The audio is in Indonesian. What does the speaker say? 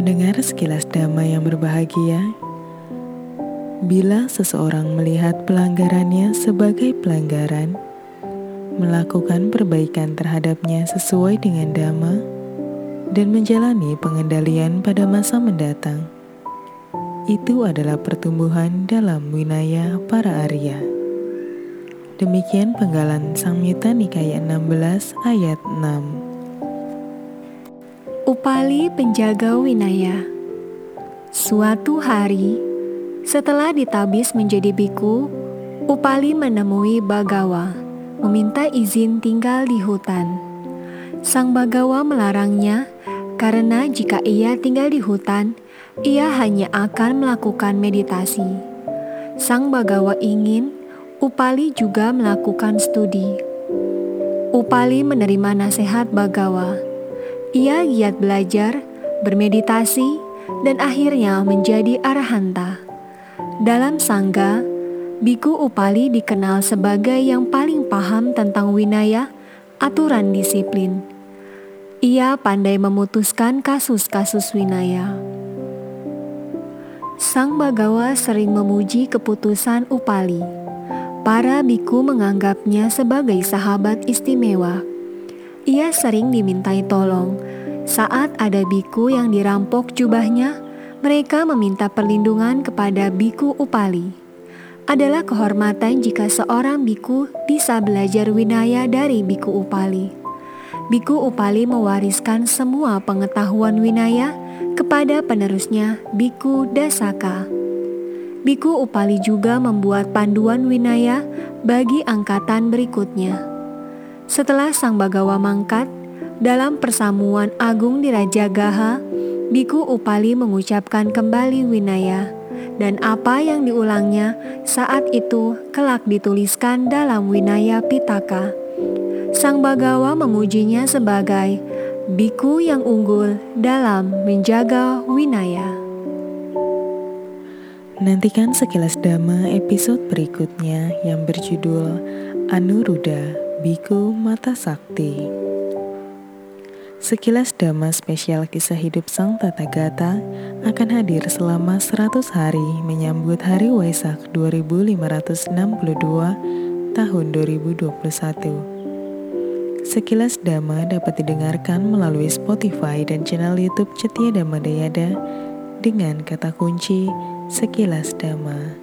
Pendengar sekilas damai yang berbahagia, bila seseorang melihat pelanggarannya sebagai pelanggaran, melakukan perbaikan terhadapnya sesuai dengan dhamma, dan menjalani pengendalian pada masa mendatang, itu adalah pertumbuhan dalam winaya para Arya. Demikian penggalan Samyutta Nikaya 16 ayat 6. Upali penjaga Winaya Suatu hari, setelah ditabis menjadi biku, Upali menemui Bagawa, meminta izin tinggal di hutan. Sang Bagawa melarangnya karena jika ia tinggal di hutan, ia hanya akan melakukan meditasi. Sang Bagawa ingin Upali juga melakukan studi. Upali menerima nasihat Bagawa ia giat belajar, bermeditasi, dan akhirnya menjadi arahanta. Dalam sangga, Biku Upali dikenal sebagai yang paling paham tentang winaya, aturan disiplin. Ia pandai memutuskan kasus-kasus winaya. Sang Bagawa sering memuji keputusan Upali. Para biku menganggapnya sebagai sahabat istimewa ia sering dimintai tolong. Saat ada biku yang dirampok jubahnya, mereka meminta perlindungan kepada biku Upali. Adalah kehormatan jika seorang biku bisa belajar winaya dari biku Upali. Biku Upali mewariskan semua pengetahuan winaya kepada penerusnya Biku Dasaka. Biku Upali juga membuat panduan winaya bagi angkatan berikutnya. Setelah Sang Bagawa mangkat, dalam persamuan agung di Raja Gaha, Biku Upali mengucapkan kembali Winaya, dan apa yang diulangnya saat itu kelak dituliskan dalam Winaya Pitaka. Sang Bagawa memujinya sebagai biku yang unggul dalam menjaga Winaya. Nantikan sekilas dhamma episode berikutnya yang berjudul Anuruddha Biku Mata Sakti Sekilas dhamma spesial kisah hidup Sang Tata Gata akan hadir selama 100 hari menyambut Hari Waisak 2562 tahun 2021. Sekilas Dhamma dapat didengarkan melalui Spotify dan channel YouTube Cetia Dhamma Dayada dengan kata kunci Sekilas Dhamma.